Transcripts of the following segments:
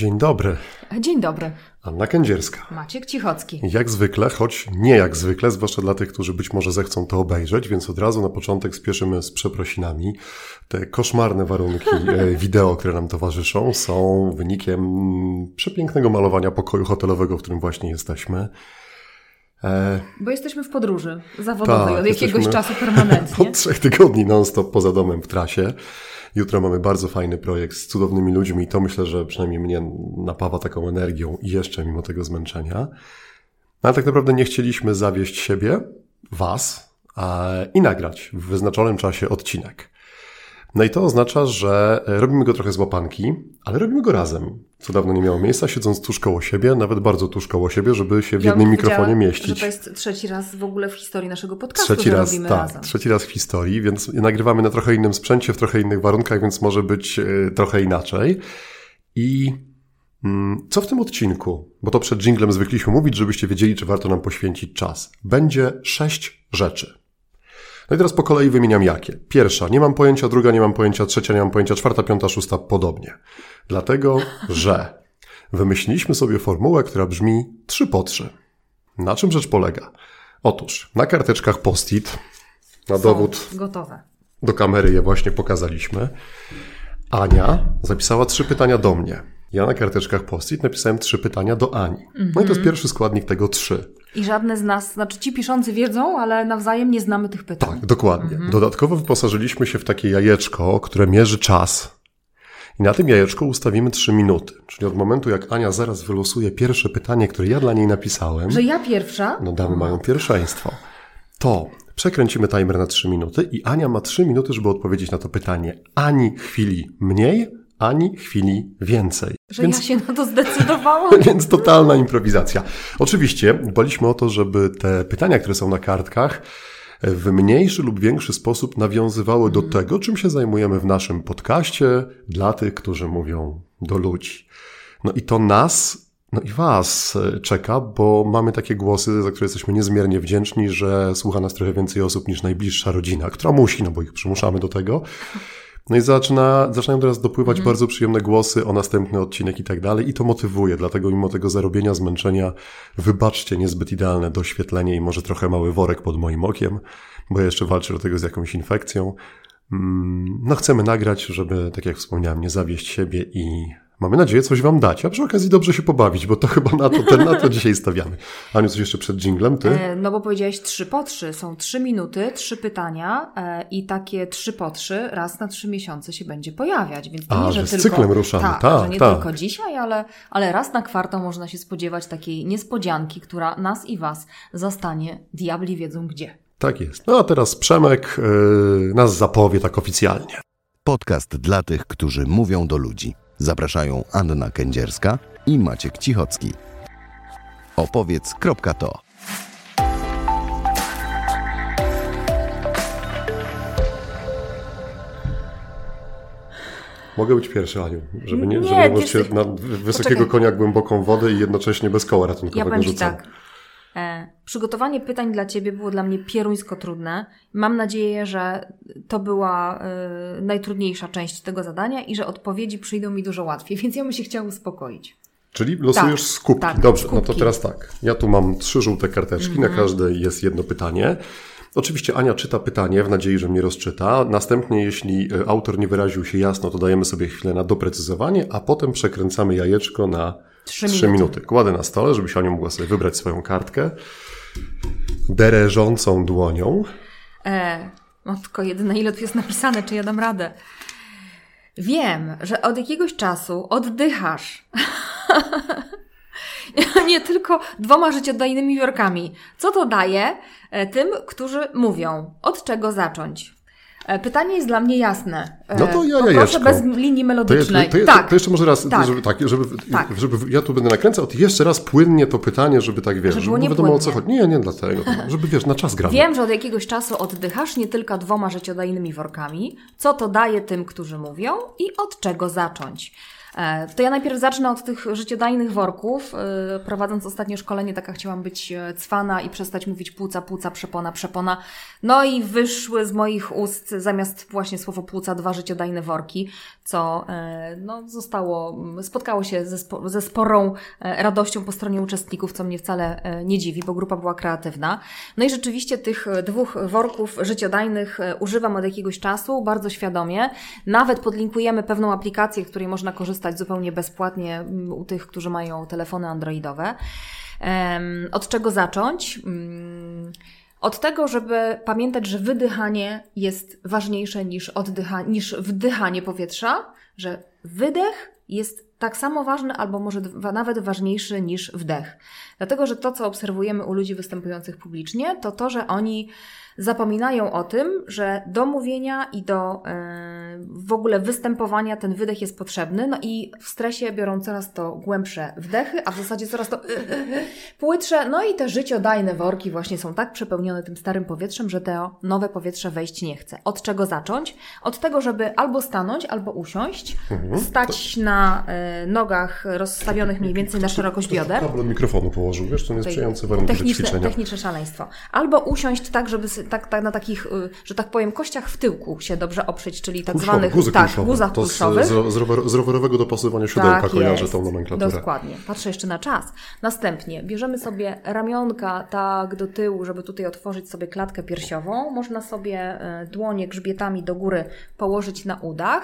Dzień dobry. Dzień dobry. Anna Kędzierska. Maciek Cichocki. Jak zwykle, choć nie jak zwykle, zwłaszcza dla tych, którzy być może zechcą to obejrzeć, więc od razu na początek spieszymy z przeprosinami. Te koszmarne warunki e, wideo, które nam towarzyszą, są wynikiem przepięknego malowania pokoju hotelowego, w którym właśnie jesteśmy. E... Bo jesteśmy w podróży zawodowej tak, od jakiegoś czasu permanentnie. Od trzech tygodni non-stop poza domem w trasie. Jutro mamy bardzo fajny projekt z cudownymi ludźmi i to myślę, że przynajmniej mnie napawa taką energią i jeszcze mimo tego zmęczenia. No, ale tak naprawdę nie chcieliśmy zawieść siebie, was i nagrać w wyznaczonym czasie odcinek. No i to oznacza, że robimy go trochę z łapanki, ale robimy go razem, co dawno nie miało miejsca, siedząc tuż koło siebie, nawet bardzo tuż koło siebie, żeby się w ja jednym mikrofonie mieścić. Że to jest trzeci raz w ogóle w historii naszego podcastu, trzeci raz, robimy tak, razem. Trzeci raz w historii, więc nagrywamy na trochę innym sprzęcie, w trochę innych warunkach, więc może być y, trochę inaczej. I mm, co w tym odcinku? Bo to przed jinglem zwykliśmy mówić, żebyście wiedzieli, czy warto nam poświęcić czas. Będzie sześć rzeczy. No i teraz po kolei wymieniam jakie. Pierwsza, nie mam pojęcia, druga nie mam pojęcia, trzecia nie mam pojęcia, czwarta, piąta, szósta, podobnie. Dlatego, że wymyśliliśmy sobie formułę, która brzmi 3 po 3. Na czym rzecz polega? Otóż na karteczkach post-it, na Są dowód gotowe. do kamery je właśnie pokazaliśmy. Ania zapisała trzy pytania do mnie. Ja na karteczkach post-it napisałem trzy pytania do Ani. No i to jest mhm. pierwszy składnik tego trzy. I żadne z nas, znaczy ci piszący wiedzą, ale nawzajem nie znamy tych pytań. Tak, dokładnie. Mhm. Dodatkowo wyposażyliśmy się w takie jajeczko, które mierzy czas. I na tym jajeczku ustawimy trzy minuty. Czyli od momentu, jak Ania zaraz wylosuje pierwsze pytanie, które ja dla niej napisałem. Że ja pierwsza? No damy mają pierwszeństwo. To przekręcimy timer na trzy minuty i Ania ma trzy minuty, żeby odpowiedzieć na to pytanie. Ani chwili mniej, ani chwili więcej. Że więc, ja się na to zdecydowałam. Więc totalna improwizacja. Oczywiście dbaliśmy o to, żeby te pytania, które są na kartkach, w mniejszy lub większy sposób nawiązywały do tego, czym się zajmujemy w naszym podcaście dla tych, którzy mówią do ludzi. No i to nas, no i Was czeka, bo mamy takie głosy, za które jesteśmy niezmiernie wdzięczni, że słucha nas trochę więcej osób niż najbliższa rodzina, która musi, no bo ich przymuszamy do tego. No i zaczyna, zaczynają teraz dopływać mhm. bardzo przyjemne głosy o następny odcinek i tak dalej i to motywuje, dlatego mimo tego zarobienia, zmęczenia, wybaczcie niezbyt idealne doświetlenie i może trochę mały worek pod moim okiem, bo ja jeszcze walczę do tego z jakąś infekcją. Mm, no chcemy nagrać, żeby, tak jak wspomniałem, nie zawieść siebie i Mamy nadzieję coś Wam dać, a przy okazji dobrze się pobawić, bo to chyba na to, ten, na to dzisiaj stawiamy. Aniu, coś jeszcze przed dżinglem, Ty? E, no bo powiedziałeś trzy po trzy. Są trzy minuty, trzy pytania e, i takie trzy po trzy raz na trzy miesiące się będzie pojawiać. Więc to a, nie, że, że z tylko, cyklem ruszamy. Tak, ta, że nie ta. tylko dzisiaj, ale, ale raz na kwartał można się spodziewać takiej niespodzianki, która nas i Was zastanie. Diabli wiedzą gdzie. Tak jest. No a teraz Przemek yy, nas zapowie tak oficjalnie. Podcast dla tych, którzy mówią do ludzi. Zapraszają Anna Kędzierska i Maciek Cichocki. Opowiedz.to Mogę być pierwszy, Aniu, żeby nie, nie żeby się na wysokiego Poczekaj. konia głęboką wodę i jednocześnie bez koła ratunkowego ja powiem tak. E, przygotowanie pytań dla Ciebie było dla mnie pieruńsko trudne. Mam nadzieję, że to była e, najtrudniejsza część tego zadania i że odpowiedzi przyjdą mi dużo łatwiej, więc ja bym się chciała uspokoić. Czyli losujesz tak, skupki. Tak, Dobrze, skupki. no to teraz tak. Ja tu mam trzy żółte karteczki, mm na mhm. każdej jest jedno pytanie. Oczywiście Ania czyta pytanie w nadziei, że mnie rozczyta. Następnie, jeśli e, autor nie wyraził się jasno, to dajemy sobie chwilę na doprecyzowanie, a potem przekręcamy jajeczko na Trzy, minuty. minuty. Kładę na stole, żeby Ania mogła sobie wybrać swoją kartkę. Dereżącą dłonią. E, no tylko jedyne ile tu jest napisane, czy ja dam radę. Wiem, że od jakiegoś czasu oddychasz. nie tylko dwoma życiodajnymi wiorkami. Co to daje e, tym, którzy mówią? Od czego zacząć? E, pytanie jest dla mnie jasne. E, no to ja Proszę bez linii melodycznej. To, je, to, je, tak. to jeszcze może raz, tak. Żeby, tak, żeby, tak. żeby ja tu będę nakręcał, to jeszcze raz płynnie to pytanie, żeby tak wiesz, żeby, żeby nie wiadomo płynnie. o co chodzi. Nie, nie dlatego, żeby wiesz, na czas gramy. Wiem, że od jakiegoś czasu oddychasz nie tylko dwoma życiodajnymi workami. Co to daje tym, którzy mówią i od czego zacząć? E, to ja najpierw zacznę od tych życiodajnych worków. E, prowadząc ostatnie szkolenie, taka chciałam być e, cwana i przestać mówić płuca, płuca, przepona, przepona. No i wyszły z moich ust zamiast właśnie słowo płuca dwa życiodajne worki, co no, zostało, spotkało się ze, spo, ze sporą radością po stronie uczestników, co mnie wcale nie dziwi, bo grupa była kreatywna. No i rzeczywiście tych dwóch worków życiodajnych używam od jakiegoś czasu, bardzo świadomie. Nawet podlinkujemy pewną aplikację, której można korzystać korzystać zupełnie bezpłatnie mm, u tych, którzy mają telefony androidowe. Od czego zacząć? Mm, od tego, żeby pamiętać, że wydychanie jest ważniejsze niż, oddycha, niż wdychanie powietrza, że wydech jest tak samo ważny, albo może nawet ważniejszy niż wdech. Dlatego, że to, co obserwujemy u ludzi występujących publicznie, to to, że oni zapominają o tym, że do mówienia i do e, w ogóle występowania ten wydech jest potrzebny. No i w stresie biorą coraz to głębsze wdechy, a w zasadzie coraz to płytsze. No i te życiodajne worki właśnie są tak przepełnione tym starym powietrzem, że to nowe powietrze wejść nie chce. Od czego zacząć? Od tego, żeby albo stanąć, albo usiąść, mhm. stać na e, nogach rozstawionych mniej więcej na szerokość bioder. Kabel mikrofonu położył, wiesz, to jest sprzyjające warunki techniczne, ćwiczenia. Techniczne szaleństwo. Albo usiąść tak, żeby tak, tak na takich, y, że tak powiem, kościach w tyłku się dobrze oprzeć, czyli tak Kulszowe, zwanych guzy tak, guzach to kulszowych. Z, z, rower, z rowerowego dopasowania siodełka tak kojarzę tą nomenklaturę. Dokładnie. Patrzę jeszcze na czas. Następnie bierzemy sobie ramionka tak do tyłu, żeby tutaj otworzyć sobie klatkę piersiową. Można sobie y, dłonie grzbietami do góry położyć na udach.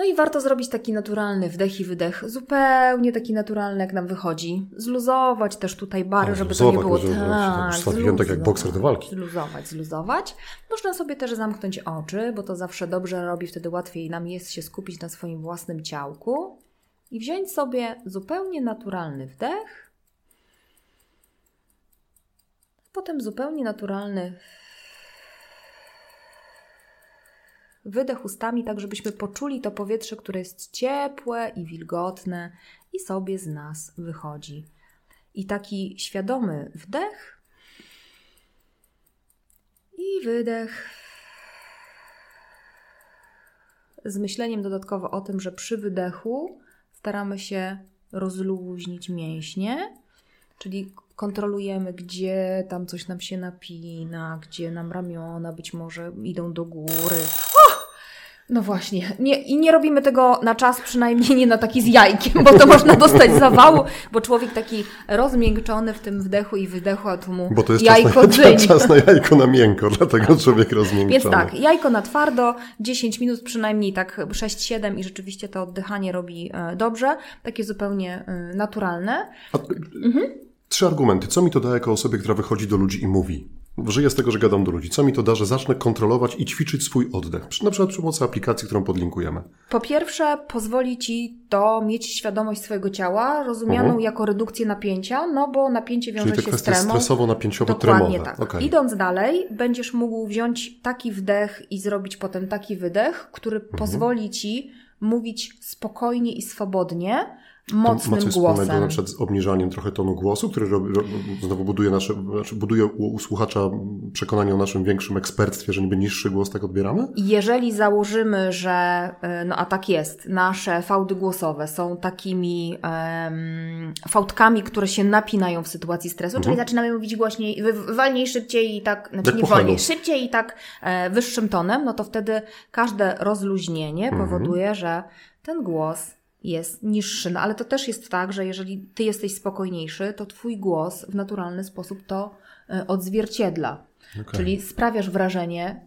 No i warto zrobić taki naturalny wdech i wydech, zupełnie taki naturalny, jak nam wychodzi. Zluzować też tutaj bary, żeby to nie było tak. Zluzować, tak jak bokser do walki. Zluzować, zluzować. Można sobie też zamknąć oczy, bo to zawsze dobrze robi, wtedy łatwiej nam jest się skupić na swoim własnym ciałku. I wziąć sobie zupełnie naturalny wdech. Potem zupełnie naturalny wydech ustami, tak żebyśmy poczuli to powietrze, które jest ciepłe i wilgotne i sobie z nas wychodzi. I taki świadomy wdech i wydech. Z myśleniem dodatkowo o tym, że przy wydechu staramy się rozluźnić mięśnie, czyli kontrolujemy, gdzie tam coś nam się napina, gdzie nam ramiona być może idą do góry. No właśnie. Nie, I nie robimy tego na czas, przynajmniej nie na taki z jajkiem, bo to można dostać zawału, bo człowiek taki rozmiękczony w tym wdechu i wydechu, a tu mu bo to jest jajko czas na, czas na jajko na miękko, dlatego człowiek rozmiękczony. Więc tak, jajko na twardo, 10 minut przynajmniej tak 6-7 i rzeczywiście to oddychanie robi e, dobrze, takie zupełnie e, naturalne. A, mhm. Trzy argumenty. Co mi to da jako osobie, która wychodzi do ludzi i mówi? Żyję z tego, że gadam do ludzi. Co mi to da, że zacznę kontrolować i ćwiczyć swój oddech? Na przykład przy pomocy aplikacji, którą podlinkujemy. Po pierwsze, pozwoli Ci to mieć świadomość swojego ciała, rozumianą uh-huh. jako redukcję napięcia, no bo napięcie wiąże Czyli te się z tremą. stresowo-napięciowe, Dokładnie tremowe. tak. Okay. Idąc dalej, będziesz mógł wziąć taki wdech i zrobić potem taki wydech, który uh-huh. pozwoli Ci mówić spokojnie i swobodnie, mocnym ma głosem. wspólnego na przykład z obniżaniem trochę tonu głosu, który robi, znowu buduje, nasze, znaczy buduje u słuchacza przekonanie o naszym większym ekspertstwie, że niby niższy głos tak odbieramy? Jeżeli założymy, że, e, no a tak jest, nasze fałdy głosowe są takimi um, fałdkami, które się napinają w sytuacji stresu, mhm. czyli zaczynamy mówić głośniej, wolniej, szybciej i tak, znaczy nie wolniej, szybciej i tak e, wyższym tonem, no to wtedy każde rozluźnienie mhm. powoduje, że ten głos jest niższy. No ale to też jest tak, że jeżeli ty jesteś spokojniejszy, to twój głos w naturalny sposób to e, odzwierciedla. Okay. Czyli sprawiasz wrażenie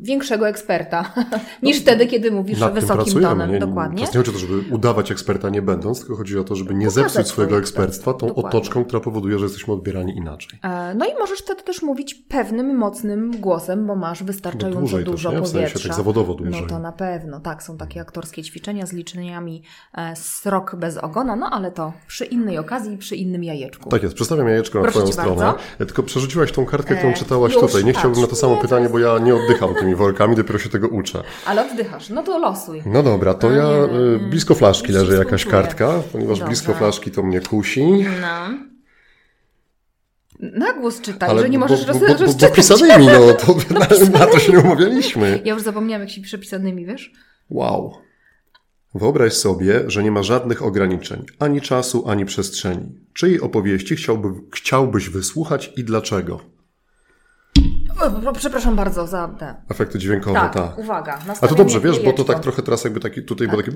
większego eksperta niż no, wtedy, kiedy mówisz wysokim tonem. Nie, Dokładnie. nie chodzi o to, żeby udawać eksperta nie będąc, tylko chodzi o to, żeby nie Pokazać zepsuć swojego ekspertstwa tą Dokładnie. otoczką, która powoduje, że jesteśmy odbierani inaczej. E, no i możesz wtedy też mówić pewnym, mocnym głosem, bo masz wystarczająco dużo też, powietrza. W sensie, tak zawodowo dłużej. No to na pewno, tak. Są takie aktorskie ćwiczenia z liczeniami e, srok bez ogona, no ale to przy innej okazji i przy innym jajeczku. Tak jest. Przedstawiam jajeczko na Twoją stronę. Bardzo. Ja tylko przerzuciłaś tą kartkę, którą e, czytałaś tutaj. Nie chciałbym na to samo pytanie, bo ja nie oddycham tymi workami, dopiero się tego uczę. Ale oddychasz, no to losuj. No dobra, to ja y, blisko flaszki leży jakaś kartka, ponieważ blisko flaszki to mnie kusi. No. Na głos czytaj, Ale że nie możesz bo, bo, bo, bo pisanymi, no to na, na, to się nie umawialiśmy. Ja już zapomniałam, jak się pisze pisanymi, wiesz? Wow. Wyobraź sobie, że nie ma żadnych ograniczeń, ani czasu, ani przestrzeni. Czyjej opowieści chciałby, chciałbyś wysłuchać i dlaczego? Przepraszam bardzo za te. Efekty dźwiękowe, Tak, tak. uwaga. A to dobrze, wiesz, bo to tak trochę teraz jakby taki, tutaj było takie,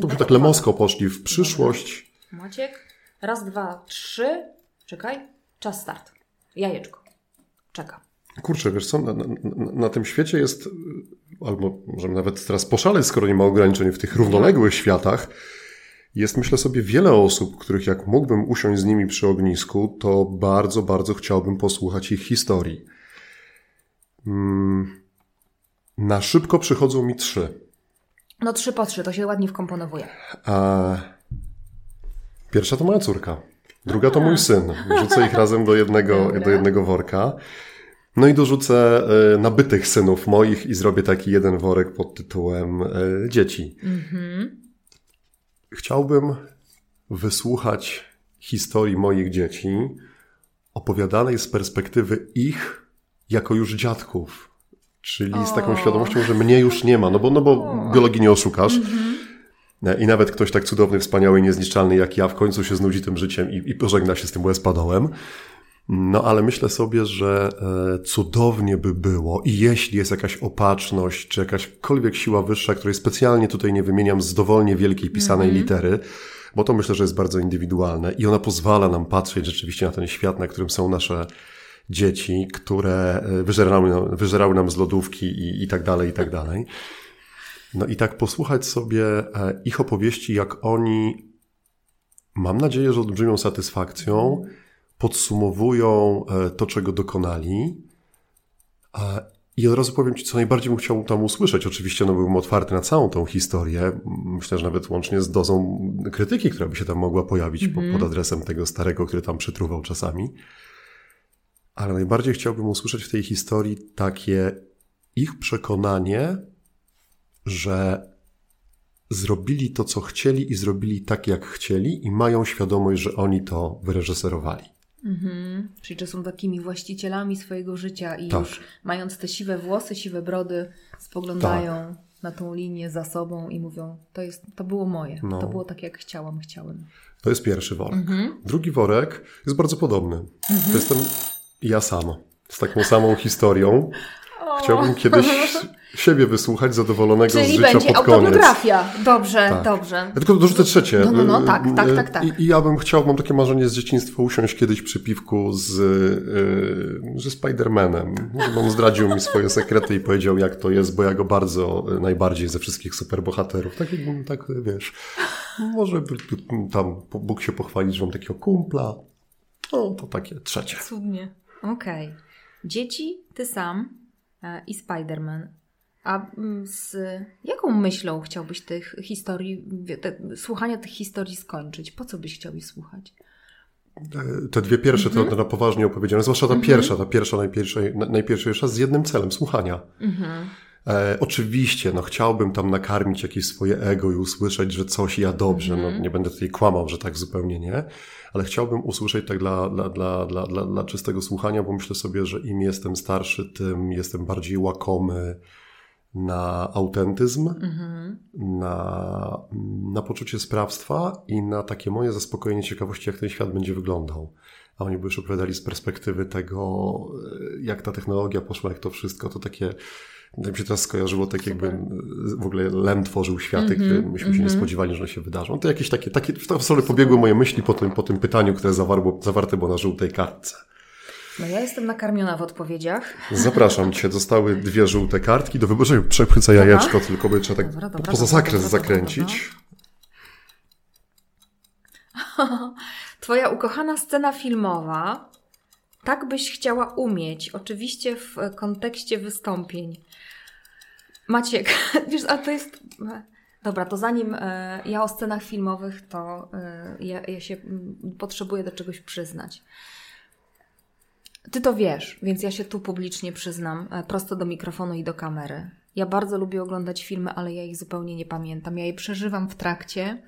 to by tak lemosko poszli w przyszłość. Maciek, raz, dwa, trzy. Czekaj. Czas start. Jajeczko. Czekam. Kurczę, wiesz co, na, na, na tym świecie jest, albo możemy nawet teraz poszaleć, skoro nie ma ograniczeń w tych równoległych światach, jest myślę sobie wiele osób, których jak mógłbym usiąść z nimi przy ognisku, to bardzo, bardzo chciałbym posłuchać ich historii. Mm, Na szybko przychodzą mi trzy. No trzy po trzy, to się ładnie wkomponowuje. A pierwsza to moja córka, druga to mój syn. Wrzucę ich razem do jednego, Dobra. do jednego worka. No i dorzucę y, nabytych synów moich i zrobię taki jeden worek pod tytułem y, dzieci. Chciałbym wysłuchać historii moich dzieci opowiadanej z perspektywy ich jako już dziadków. Czyli z taką O. świadomością, że mnie już nie ma, no bo, no bo biologii nie oszukasz. I nawet ktoś tak cudowny, wspaniały, niezniszczalny jak ja w końcu się znudzi tym życiem i, i pożegna się z tym łez-padołem. No ale myślę sobie, że e, cudownie by było i jeśli jest jakaś opatrzność, czy jakaśkolwiek siła wyższa, której specjalnie tutaj nie wymieniam z dowolnie wielkiej pisanej litery, bo to myślę, że jest bardzo indywidualne i ona pozwala nam patrzeć rzeczywiście na ten świat, na którym są nasze dzieci, które e, wyżerały, nam- wyżerały nam z lodówki i, i tak dalej, i tak dalej. No i tak posłuchać sobie e, ich opowieści, jak oni, mam nadzieję, że olbrzymią satysfakcją podsumowują e, to, czego dokonali. I od razu powiem Ci, co najbardziej bym chciał tam usłyszeć. Oczywiście no, byłbym otwarty na całą tą historię. Myślę, że nawet łącznie z dozą krytyki, która by się tam mogła pojawić po, pod adresem tego starego, który tam przytruwał czasami. Ale najbardziej chciałbym usłyszeć w tej historii takie ich przekonanie, że zrobili to, co chcieli i zrobili tak, jak chcieli i mają świadomość, że oni to wyreżyserowali. Mhm. Czyli że są takimi właścicielami swojego życia i Tak. już mając te siwe włosy, siwe brody, spoglądają na tą linię za sobą i mówią, to, jest, to było moje, No. to było tak, jak chciałam, chciałem. To jest pierwszy worek. Drugi worek jest bardzo podobny. To jestem ja sam. Z taką samą historią. Chciałbym kiedyś siebie wysłuchać zadowolonego z Czyli życia będzie pod koniec. autobiografia. Dobrze, Tak. dobrze. Ja tylko dorzucę trzecie. No, no, no, tak, tak, tak, tak. I, I ja bym chciał, mam takie marzenie z dzieciństwa, usiąść kiedyś przy piwku z, yy, ze Spidermanem. On zdradził mi swoje sekrety i powiedział, jak to jest, bo ja go bardzo, y, najbardziej ze wszystkich superbohaterów. Tak jakbym, tak, wiesz, może by tam Bóg się pochwalić, że mam takiego kumpla. No, to takie trzecie. Cudnie. Okej. Dzieci, ty sam e, i Spider-Man. A mm, z jaką myślą chciałbyś tych historii, te, słuchania tych historii skończyć? Po co byś chciał ich słuchać? E, Te dwie pierwsze to, to na poważnie opowiedziane, zwłaszcza ta pierwsza, ta pierwsza najpierwszej, na- najpierwsza z jednym celem, słuchania. E, oczywiście, no chciałbym tam nakarmić jakieś swoje ego i usłyszeć, że coś ja dobrze, no nie będę tutaj kłamał, że tak zupełnie nie, ale chciałbym usłyszeć tak dla, dla, dla, dla, dla, dla czystego słuchania, bo myślę sobie, że im jestem starszy, tym jestem bardziej łakomy na autentyzm, na, na poczucie sprawstwa i na takie moje zaspokojenie ciekawości, jak ten świat będzie wyglądał. A oni by już opowiadali z perspektywy tego, e, jak ta technologia poszła, jak to wszystko, to takie, jak mi się teraz skojarzyło, tak jakby e, w ogóle Lem tworzył światy, które myśmy się nie spodziewali, że one się wydarzą. To jakieś takie, takie w tą stronę pobiegły moje myśli po tym, po tym pytaniu, które zawarło, zawarte było na żółtej kartce. No ja jestem nakarmiona w odpowiedziach. Zapraszam Cię, zostały dwie żółte kartki do wyboru. Przepłycę jajeczko, tylko by trzeba tak Dobra, dobra, poza zakres dobra, zakręcić. Twoja ukochana scena filmowa. Tak byś chciała umieć, oczywiście w kontekście wystąpień. Maciek, wiesz, ale to jest. Dobra, to zanim e, ja o scenach filmowych, to e, ja, ja się mm, potrzebuję do czegoś przyznać. Ty to wiesz, więc ja się tu publicznie przyznam, e, prosto do mikrofonu i do kamery. Ja bardzo lubię oglądać filmy, ale ja ich zupełnie nie pamiętam. Ja je przeżywam w trakcie,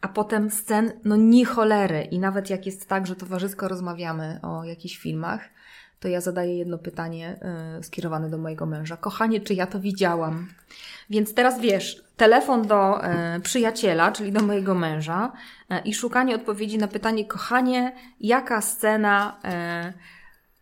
a potem scen, no ni cholery. I nawet jak jest tak, że towarzysko rozmawiamy o jakichś filmach, to ja zadaję jedno pytanie e, skierowane do mojego męża. Kochanie, czy ja to widziałam? Więc teraz wiesz, telefon do e, przyjaciela, czyli do mojego męża e, i szukanie odpowiedzi na pytanie, kochanie, jaka scena,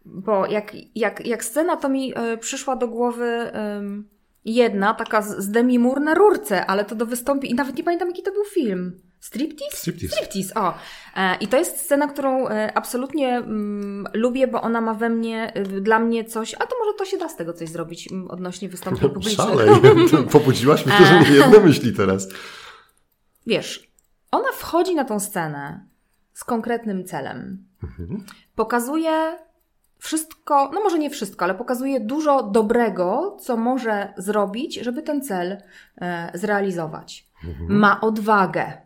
bo jak, jak, jak scena to mi e, przyszła do głowy em, jedna, taka z, z Demi Moore na rurce, ale to do wystąpi i nawet nie pamiętam jaki to był film. Striptease? Striptease. Striptease, o. E, I to jest scena, którą e, absolutnie mm, lubię, bo ona ma we mnie, e, dla mnie coś, a to może to się da z tego coś zrobić mm, odnośnie wystąpień publicznych. Szalej, pobudziłaś mnie, że nie jedne myśli teraz. Wiesz, ona wchodzi na tą scenę z konkretnym celem. Pokazuje wszystko, no może nie wszystko, ale pokazuje dużo dobrego, co może zrobić, żeby ten cel e, zrealizować. Ma odwagę.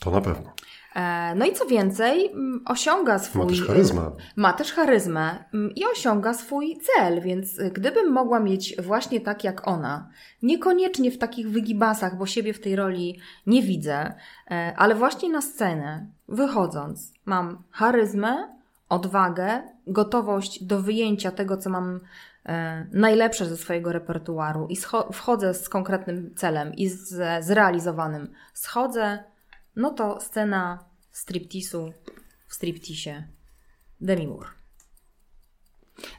To na pewno. E, No i co więcej, osiąga swój. Ma też charyzmę. Ma też charyzmę i osiąga swój cel, więc y, gdybym mogła mieć właśnie tak jak ona, niekoniecznie w takich wygibasach, bo siebie w tej roli nie widzę, e, ale właśnie na scenę, wychodząc, mam charyzmę, odwagę, gotowość do wyjęcia tego, co mam e, najlepsze ze swojego repertuaru i wchodzę z konkretnym celem i z zrealizowanym. Schodzę, no to scena striptisu w striptisie Demi Moore.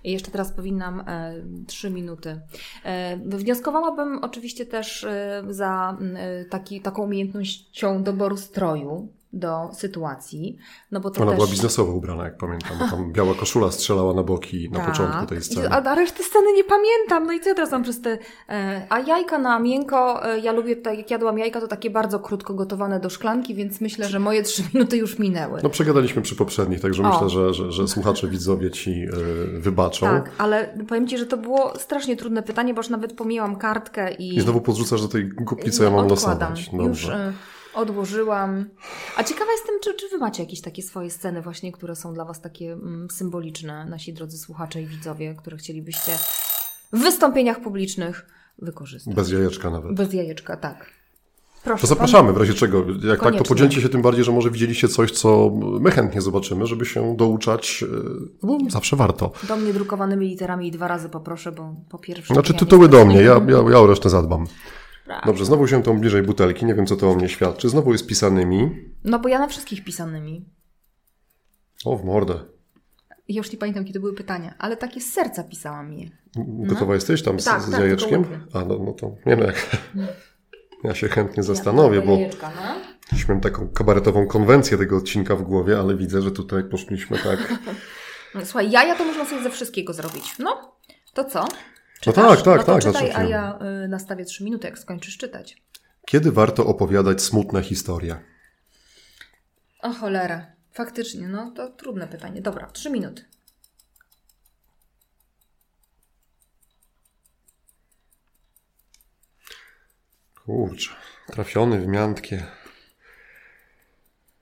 I jeszcze teraz powinnam e, trzy minuty. E, wnioskowałabym oczywiście też e, za e, taki, taką umiejętnością doboru stroju do sytuacji, no bo to Ona też... była biznesowo ubrana, jak pamiętam, bo tam biała koszula strzelała na boki na Tak. początku tej sceny. A, a reszty sceny nie pamiętam. No i co ja teraz mam przez te... E, a jajka na miękko, e, ja lubię, tak jak jadłam jajka, to takie bardzo krótko gotowane do szklanki, więc myślę, że moje trzy minuty już minęły. No przegadaliśmy przy poprzednich, także O. myślę, że, że, że słuchacze, widzowie ci y, wybaczą. Tak, ale powiem Ci, że to było strasznie trudne pytanie, bo już nawet pomijałam kartkę i... I znowu podrzucasz do tej głupki, co ja Nie, mam odkładam. losować. Już Dobrze. y, odłożyłam. A ciekawa jestem, czy, czy wy macie jakieś takie swoje sceny właśnie, które są dla was takie mm, symboliczne, nasi drodzy słuchacze i widzowie, które chcielibyście w wystąpieniach publicznych wykorzystać. Bez jajeczka nawet. Bez jajeczka, tak. Proszę. To zapraszamy w razie czego. Jak tak, to Koniecznie. podzielcie się tym bardziej, że może widzieliście coś, co my chętnie zobaczymy, żeby się douczać, y, bo zawsze warto. Pan do mnie drukowanymi literami i dwa razy poproszę, bo po pierwsze... Znaczy tytuły do mnie, ja, ja, ja o resztę zadbam. Tak. Dobrze, znowu się tą bliżej butelki, nie wiem co to o mnie świadczy. Znowu jest pisanymi. No bo ja na wszystkich pisanymi. O, w mordę. Ja już nie pamiętam, kiedy były pytania, ale takie z serca pisałam je. Gotowa jesteś tam z, Tak, z tak, jajeczkiem? łypy. A, no, no to nie no jak... Ja się chętnie zastanowię, Ja, bo jajeczka, no. miałem taką kabaretową konwencję tego odcinka w głowie, ale widzę, że tutaj poszliśmy tak... No, Słuchaj, jaja to można sobie ze wszystkiego zrobić. No, to co? No tak, tak, no to tak. czytaj, a ja y, nastawię trzy minuty, jak skończysz czytać. Kiedy warto opowiadać smutne historie? O cholera. Faktycznie, no to trudne pytanie. Dobra, trzy minuty. Kurczę, trafiony w miantkie.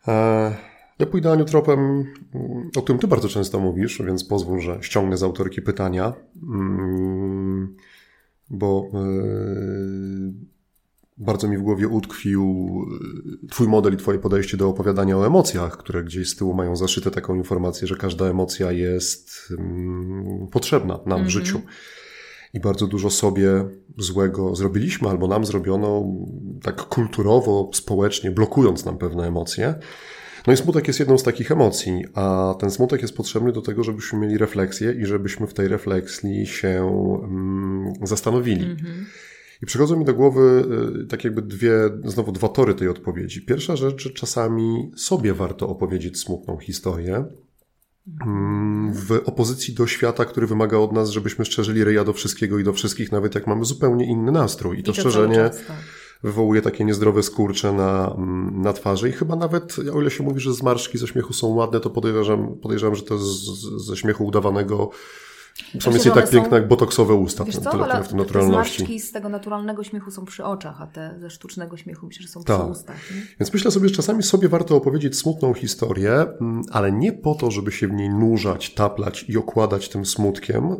E, ja pójdę Aniu tropem, mm, o którym ty bardzo często mówisz, więc pozwól, że ściągnę z autorki pytania, Mm, bo e, bardzo mi w głowie utkwił e, twój model i twoje podejście do opowiadania o emocjach, które gdzieś z tyłu mają zaszyte taką informację, że każda emocja jest mm, potrzebna nam w życiu. I bardzo dużo sobie złego zrobiliśmy, albo nam zrobiono tak kulturowo, społecznie, blokując nam pewne emocje. No i smutek jest jedną z takich emocji, a ten smutek jest potrzebny do tego, żebyśmy mieli refleksję i żebyśmy w tej refleksji się mm, zastanowili. I przychodzą mi do głowy y, tak jakby dwie, znowu dwa tory tej odpowiedzi. Pierwsza rzecz, że czasami sobie warto opowiedzieć smutną historię, mm, w opozycji do świata, który wymaga od nas, żebyśmy szczerzyli ryja do wszystkiego i do wszystkich, nawet jak mamy zupełnie inny nastrój. I to, I to szczerzenie czas, tak. Wywołuje takie niezdrowe skurcze na, mm, na twarzy i chyba nawet, o ile się mówi, że zmarszczki ze śmiechu są ładne, to podejrzewam, podejrzewam że to z, ze śmiechu udawanego są nic że nie tak piękne są- jak botoksowe usta. Wiesz co, tyle w tym te naturalności. zmarszczki z tego naturalnego śmiechu są przy oczach, a te ze sztucznego śmiechu myślę, że są Tak. przy ustach. Nie? Więc myślę sobie, że czasami sobie warto opowiedzieć smutną historię, mm, ale nie po to, żeby się w niej nurzać, taplać i okładać tym smutkiem, e,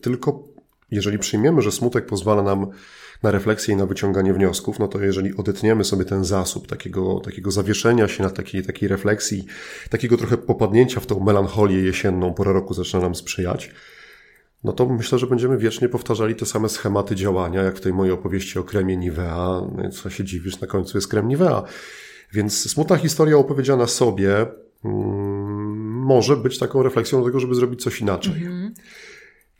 tylko jeżeli przyjmiemy, że smutek pozwala nam na refleksję i na wyciąganie wniosków, no to jeżeli odetniemy sobie ten zasób takiego, takiego zawieszenia się na takiej, takiej refleksji, takiego trochę popadnięcia w tą melancholię jesienną, pora roku zaczyna nam sprzyjać, no to myślę, że będziemy wiecznie powtarzali te same schematy działania, jak w tej mojej opowieści o kremie Nivea. No co się dziwisz, na końcu jest krem Nivea. Więc smutna historia opowiedziana sobie mm, może być taką refleksją do tego, żeby zrobić coś inaczej. Mhm.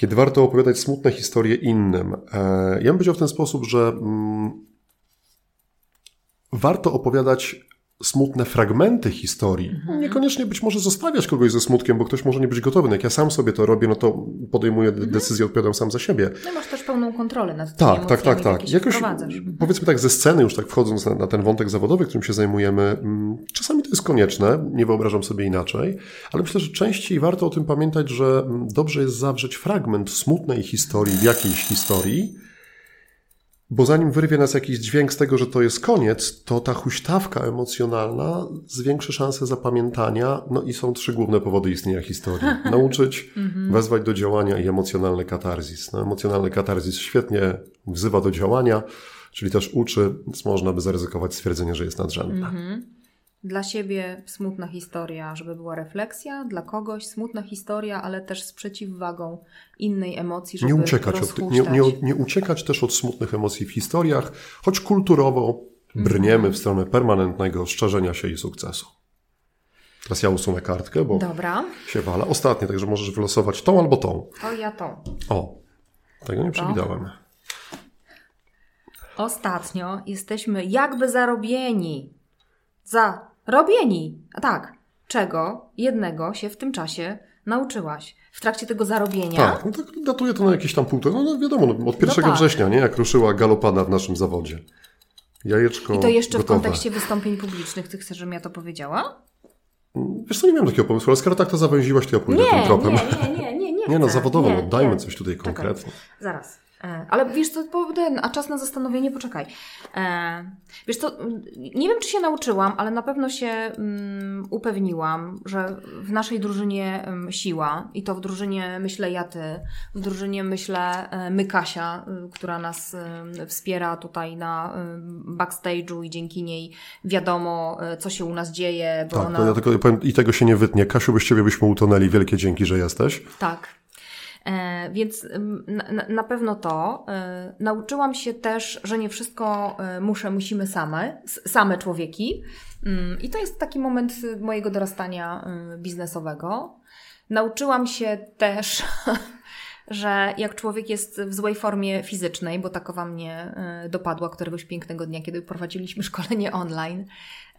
Kiedy warto opowiadać smutne historie innym. E, ja bym powiedział w ten sposób, że mm, warto opowiadać smutne fragmenty historii. Mhm. Niekoniecznie być może zostawiać kogoś ze smutkiem, bo ktoś może nie być gotowy. No jak ja sam sobie to robię, no to podejmuję mhm. decyzję, odpowiadam sam za siebie. No masz też pełną kontrolę nad tymi Tak, tak, tak, tak. Jakoś, mhm. powiedzmy tak, ze sceny już tak wchodząc na, na, ten wątek zawodowy, którym się zajmujemy, mm, czasami to jest konieczne, nie wyobrażam sobie inaczej, ale myślę, że częściej warto o tym pamiętać, że mm, dobrze jest zawrzeć fragment smutnej historii w jakiejś historii, bo zanim wyrwie nas jakiś dźwięk z tego, że to jest koniec, to ta huśtawka emocjonalna zwiększy szansę zapamiętania. No i są trzy główne powody istnienia historii. Nauczyć, mhm. wezwać do działania i emocjonalny katarzis. No, emocjonalny katarzis świetnie wzywa do działania, czyli też uczy, więc można by zaryzykować stwierdzenie, że jest nadrzędna. Mhm. Dla siebie smutna historia, żeby była refleksja, dla kogoś smutna historia, ale też z przeciwwagą innej emocji, żeby nie uciekać, od, nie, nie, nie uciekać też od smutnych emocji w historiach, choć kulturowo brniemy mm. w stronę permanentnego szczerzenia się i sukcesu. Teraz ja usunę kartkę, bo Dobra. się wala. Ostatnie, także możesz wylosować tą albo tą. O, ja tą. O, tego nie przewidziałem. Ostatnio jesteśmy jakby zarobieni za robieni. A tak, czego jednego się w tym czasie nauczyłaś? W trakcie tego zarobienia? Tak, no tak datuje to na jakieś tam półtora, no, no wiadomo, no, od 1 no tak. września, nie? Jak ruszyła galopada w naszym zawodzie. Jajeczko I to jeszcze gotowe. w kontekście wystąpień publicznych. Ty chcesz, żebym ja to powiedziała? Wiesz co, nie miałem takiego pomysłu, ale skoro tak to zawęziłaś, to ja pójdę nie, tym tropem. Nie, nie, nie, nie, nie Nie no, zawodowo, nie, no, dajmy nie. coś tutaj konkretnie. Zaraz. E, ale wiesz co, ten, a czas na zastanowienie, poczekaj. E, wiesz co, nie wiem czy się nauczyłam, ale na pewno się um, upewniłam, że w naszej drużynie um, siła i to w drużynie myślę ja ty, w drużynie myślę e, my Kasia, y, która nas wspiera tutaj na backstage'u i dzięki niej wiadomo co się u nas dzieje. Bo tak, ona... to ja tylko powiem, i tego się nie wytnie. Kasiu, bez ciebie byśmy utonęli. Wielkie dzięki, że jesteś. Tak, więc na, na pewno to. E, nauczyłam się też, że nie wszystko e, muszę, musimy same, same człowieki. Mm, I to jest taki moment mojego dorastania biznesowego. Nauczyłam się też że jak człowiek jest w złej formie fizycznej, bo takowa mnie dopadła któregoś pięknego dnia, kiedy prowadziliśmy szkolenie online,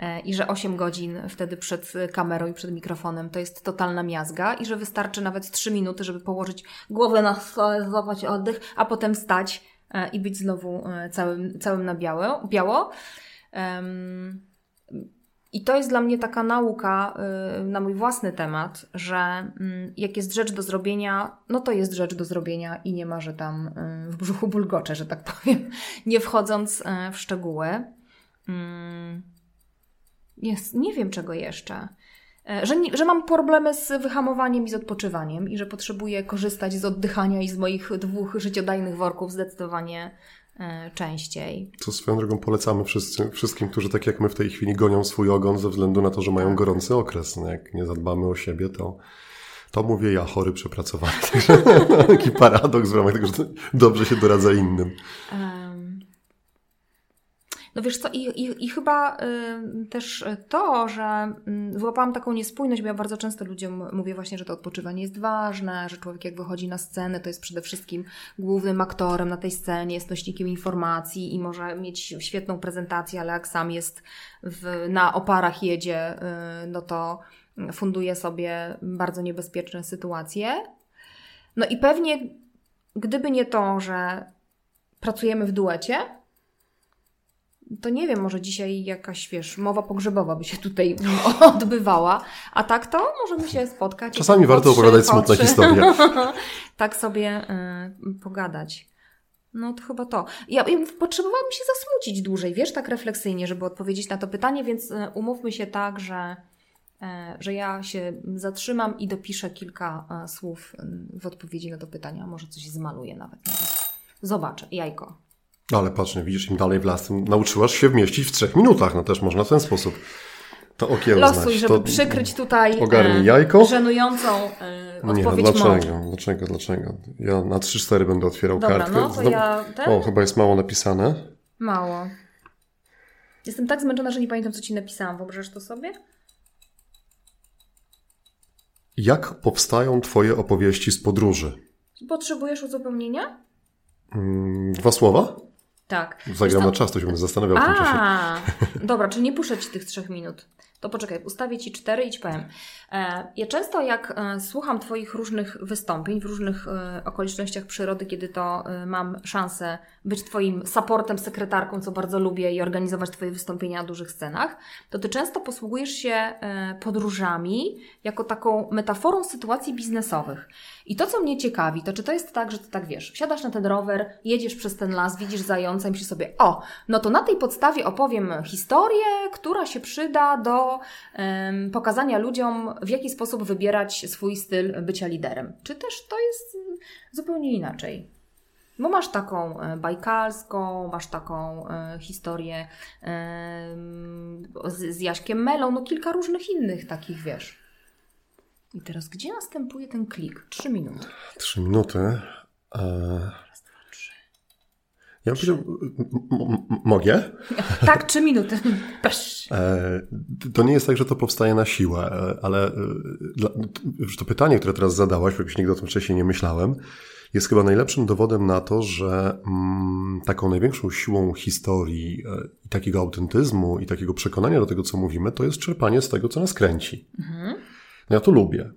E, i że 8 godzin wtedy przed kamerą i przed mikrofonem to jest totalna miazga i że wystarczy nawet 3 minuty, żeby położyć głowę na stole, złapać oddech, a potem stać e, i być znowu e, całym, całym na biało. biało. I to jest dla mnie taka nauka na mój własny temat, że mm, jak jest rzecz do zrobienia, no to jest rzecz do zrobienia i nie ma, że tam w brzuchu bulgocze, że tak powiem, nie wchodząc w szczegóły. Mm. Jest, nie wiem czego jeszcze. E, że, że mam problemy z wyhamowaniem i z odpoczywaniem i że potrzebuję korzystać z oddychania i z moich dwóch życiodajnych worków zdecydowanie częściej. Co swoją drogą polecamy wszyscy, wszystkim, którzy tak jak my w tej chwili gonią swój ogon ze względu na to, że mają tak. gorący okres. No jak nie zadbamy o siebie, to, to mówię ja, chory, przepracowany. Taki paradoks w ramach tego, że dobrze się doradza innym. No wiesz co, i, i, i chyba y, też to, że y, złapałam taką niespójność, bo ja bardzo często ludziom mówię właśnie, że to odpoczywanie jest ważne, że człowiek jak wychodzi na scenę, to jest przede wszystkim głównym aktorem na tej scenie, jest nośnikiem informacji i może mieć świetną prezentację, ale jak sam jest w, na oparach jedzie, y, no to funduje sobie bardzo niebezpieczne sytuacje. No i pewnie gdyby nie to, że pracujemy w duecie, to nie wiem, może dzisiaj jakaś, wiesz, mowa pogrzebowa by się tutaj odbywała, a tak to możemy się spotkać. Czasami warto opowiadać smutne historie. tak sobie y, pogadać. No to chyba to. Ja, ja potrzebowałabym się zasmucić dłużej, wiesz, tak refleksyjnie, żeby odpowiedzieć na to pytanie, więc y, umówmy się tak, że, y, że ja się zatrzymam i dopiszę kilka y, słów w odpowiedzi na to pytanie, a może coś zmaluję nawet. Zobaczę, jajko. Ale patrz, nie widzisz, im dalej w las, nauczyłaś się wmieścić w trzech minutach. No też można w ten sposób To okiełznać. Losuj, żeby to... przykryć tutaj Ogarnij jajko. żenującą e, Nie, no dlaczego? mąż. Dlaczego? Dlaczego? Ja na 3-4 będę otwierał Dobra, kartkę. no to ja ten? O, chyba jest mało napisane. Mało. Jestem tak zmęczona, że nie pamiętam, co ci napisałam. Wyobrażasz to sobie? Jak powstają Twoje opowieści z podróży? Potrzebujesz uzupełnienia? Mm, Dwa słowa? Tak. Zagram na czas, to się będę zastanawiał w tym czasie. Dobra, czyli nie puszczę Ci tych trzech minut. To poczekaj, ustawię Ci cztery i Ci powiem. E, Ja często jak e, słucham Twoich różnych wystąpień w różnych e, okolicznościach przyrody, kiedy to mam szansę być Twoim supportem, sekretarką, co bardzo lubię i organizować Twoje wystąpienia na dużych scenach, to Ty często posługujesz się podróżami jako taką metaforą sytuacji biznesowych. I to, co mnie ciekawi, to czy to jest tak, że Ty tak wiesz, wsiadasz na ten rower, jedziesz przez ten las, widzisz zająca i myślisz sobie, o, no to na tej podstawie opowiem historię, która się przyda do pokazania ludziom, w jaki sposób wybierać swój styl bycia liderem. Czy też to jest zupełnie inaczej? Bo masz taką e, bajkalską, masz taką e, historię z, z Jaśkiem Melą, no kilka różnych innych takich, wiesz. I teraz gdzie następuje ten klik? Trzy minuty. Trzy minuty. E... Ja bym powiedział, mogę? Tak, trzy minuty. Pesz. E, To nie jest tak, że to powstaje na siłę, e, ale e, już to pytanie, które teraz zadałaś, bo jakoś nigdy o tym wcześniej nie myślałem, jest chyba najlepszym dowodem na to, że mm, taką największą siłą historii e, i takiego autentyzmu i takiego przekonania do tego, co mówimy, to jest czerpanie z tego, co nas kręci. No ja to lubię.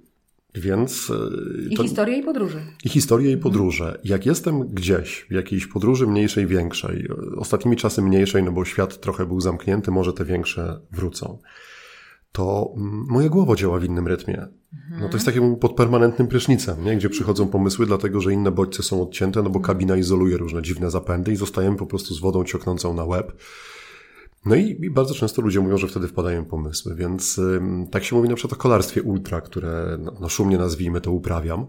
Więc e, I to, historię i podróży. i historie i podróże. Jak jestem gdzieś, w jakiejś podróży mniejszej, większej, ostatnimi czasy mniejszej, no bo świat trochę był zamknięty, może te większe wrócą, to mm, moja głowa działa w innym rytmie. No to jest tak jak pod permanentnym prysznicem, nie? gdzie przychodzą pomysły, dlatego że inne bodźce są odcięte, no bo kabina izoluje różne dziwne zapędy i zostajemy po prostu z wodą cioknącą na łeb. No i, i bardzo często ludzie mówią, że wtedy wpadają pomysły, więc tak się mówi na przykład o kolarstwie ultra, które no, no szumnie nazwijmy to uprawiam,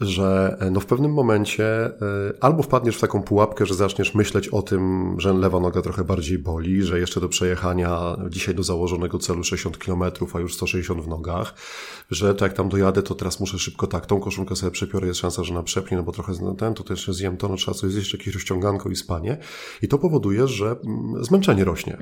że e, no w pewnym momencie y, albo wpadniesz w taką pułapkę, że zaczniesz myśleć o tym, że lewa noga trochę bardziej boli, że jeszcze do przejechania dzisiaj do założonego celu 60 km, a już 160 w nogach, że to jak tam dojadę, to teraz muszę szybko tak, tą koszulkę sobie przepiorę, jest szansa, że na przepnie, no bo trochę zna- ten, to też zjem to, no trzeba coś zjeść, jakieś rozciąganko i spanie. I to powoduje, że mm, zmęczenie rośnie.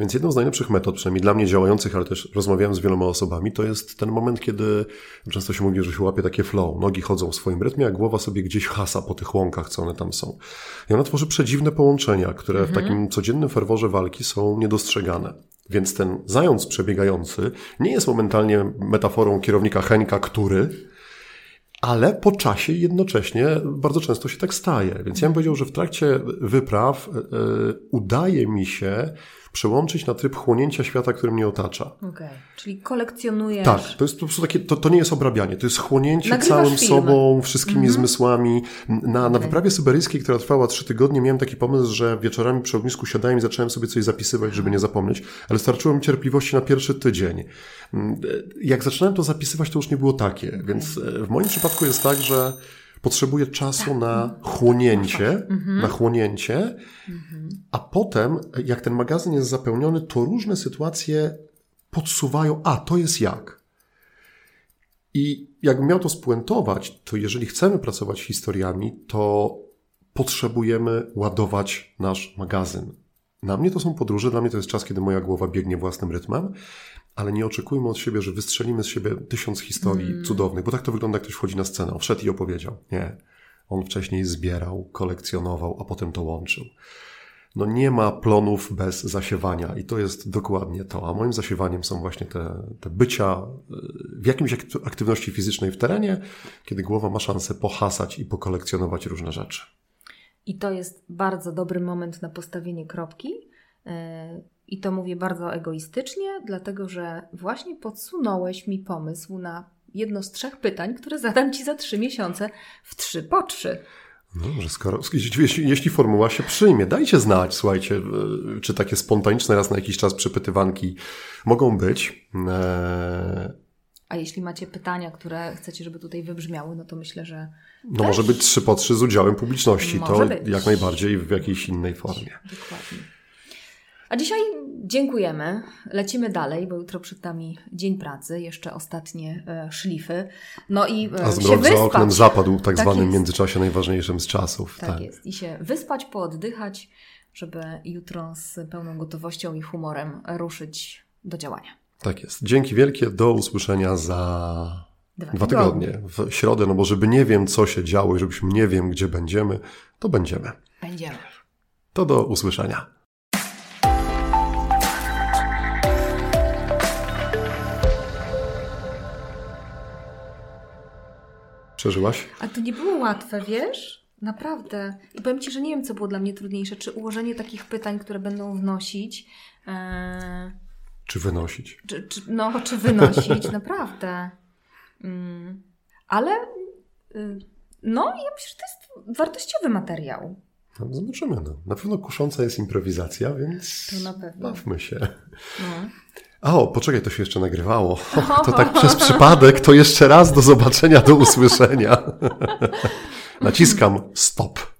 Więc jedną z najlepszych metod, przynajmniej dla mnie działających, ale też rozmawiałem z wieloma osobami, to jest ten moment, kiedy często się mówi, że się łapie takie flow. Nogi chodzą w swoim rytmie, a głowa sobie gdzieś hasa po tych łąkach, co one tam są. I ona tworzy przedziwne połączenia, które w takim codziennym ferworze walki są niedostrzegane. Więc ten zając przebiegający nie jest momentalnie metaforą kierownika Henka, który, ale po czasie jednocześnie bardzo często się tak staje. Więc ja bym powiedział, że w trakcie wypraw e, udaje mi się przełączyć na tryb chłonięcia świata, który mnie otacza. Okej. Czyli kolekcjonujesz. Tak, to jest po prostu takie, to, to nie jest obrabianie, to jest chłonięcie Nagrywasz całym sobą, wszystkimi zmysłami. Na, na wyprawie syberyjskiej, która trwała trzy tygodnie, miałem taki pomysł, że wieczorami przy ognisku siadałem i zacząłem sobie coś zapisywać, żeby nie zapomnieć, ale starczyło mi cierpliwości na pierwszy tydzień. Mm, Jak zaczynałem to zapisywać, to już nie było takie, więc e, w moim przypadku jest tak, że potrzebuję czasu na chłonięcie, na chłonięcie, a potem, jak ten magazyn jest zapełniony, to różne sytuacje podsuwają, a to jest jak. I jakbym miał to spuentować, to jeżeli chcemy pracować historiami, to potrzebujemy ładować nasz magazyn. Na mnie to są podróże, dla mnie to jest czas, kiedy moja głowa biegnie własnym rytmem, ale nie oczekujmy od siebie, że wystrzelimy z siebie tysiąc historii cudownych, bo tak to wygląda, jak ktoś wchodzi na scenę, wszedł i opowiedział. Nie. On wcześniej zbierał, kolekcjonował, a potem to łączył. No nie ma plonów bez zasiewania i to jest dokładnie to. A moim zasiewaniem są właśnie te, te bycia y, w jakimś akty- aktywności fizycznej w terenie, kiedy głowa ma szansę pohasać i pokolekcjonować różne rzeczy. I to jest bardzo dobry moment na postawienie kropki. Yy, I to mówię bardzo egoistycznie, dlatego że właśnie podsunąłeś mi pomysł na jedno z trzech pytań, które zadam Ci za trzy miesiące w trzy po trzy. No Dobrze, skoro, jeśli, jeśli formuła się przyjmie, dajcie znać, słuchajcie, y, czy takie spontaniczne raz na jakiś czas przepytywanki mogą być. Eee, A jeśli macie pytania, które chcecie, żeby tutaj wybrzmiały, no to myślę, że No może być trzy po trzy z udziałem publiczności, Może to być. jak najbardziej w jakiejś innej formie. dokładnie. A dzisiaj dziękujemy. Lecimy dalej, bo jutro przed nami dzień pracy, jeszcze ostatnie e, szlify. No i e, A się zmrok za wyspać. oknem zapadł w tak, Tak zwanym jest. międzyczasie najważniejszym z czasów. Tak, jest. I się wyspać, pooddychać, żeby jutro z pełną gotowością i humorem ruszyć do działania. tak jest. Dzięki wielkie, do usłyszenia za Dwa, dwa tygodnie. W środę, no bo żeby nie wiem, co się działo i żebyśmy nie wiem, gdzie będziemy, to będziemy. Będziemy. To do usłyszenia. Przeżyłaś? A to nie było łatwe, wiesz? Naprawdę. I powiem Ci, że nie wiem, co było dla mnie trudniejsze. Czy ułożenie takich pytań, które będą wnosić, e, Czy wynosić? czy, czy, no, czy wynosić, naprawdę. Mm. Ale y, no, ja myślę, że to jest wartościowy materiał. No, zobaczymy. No. Na pewno kusząca jest improwizacja, więc To na pewno. bawmy się. No. O, poczekaj, to się jeszcze nagrywało. To tak przez przypadek, to jeszcze raz do zobaczenia, do usłyszenia. Naciskam stop.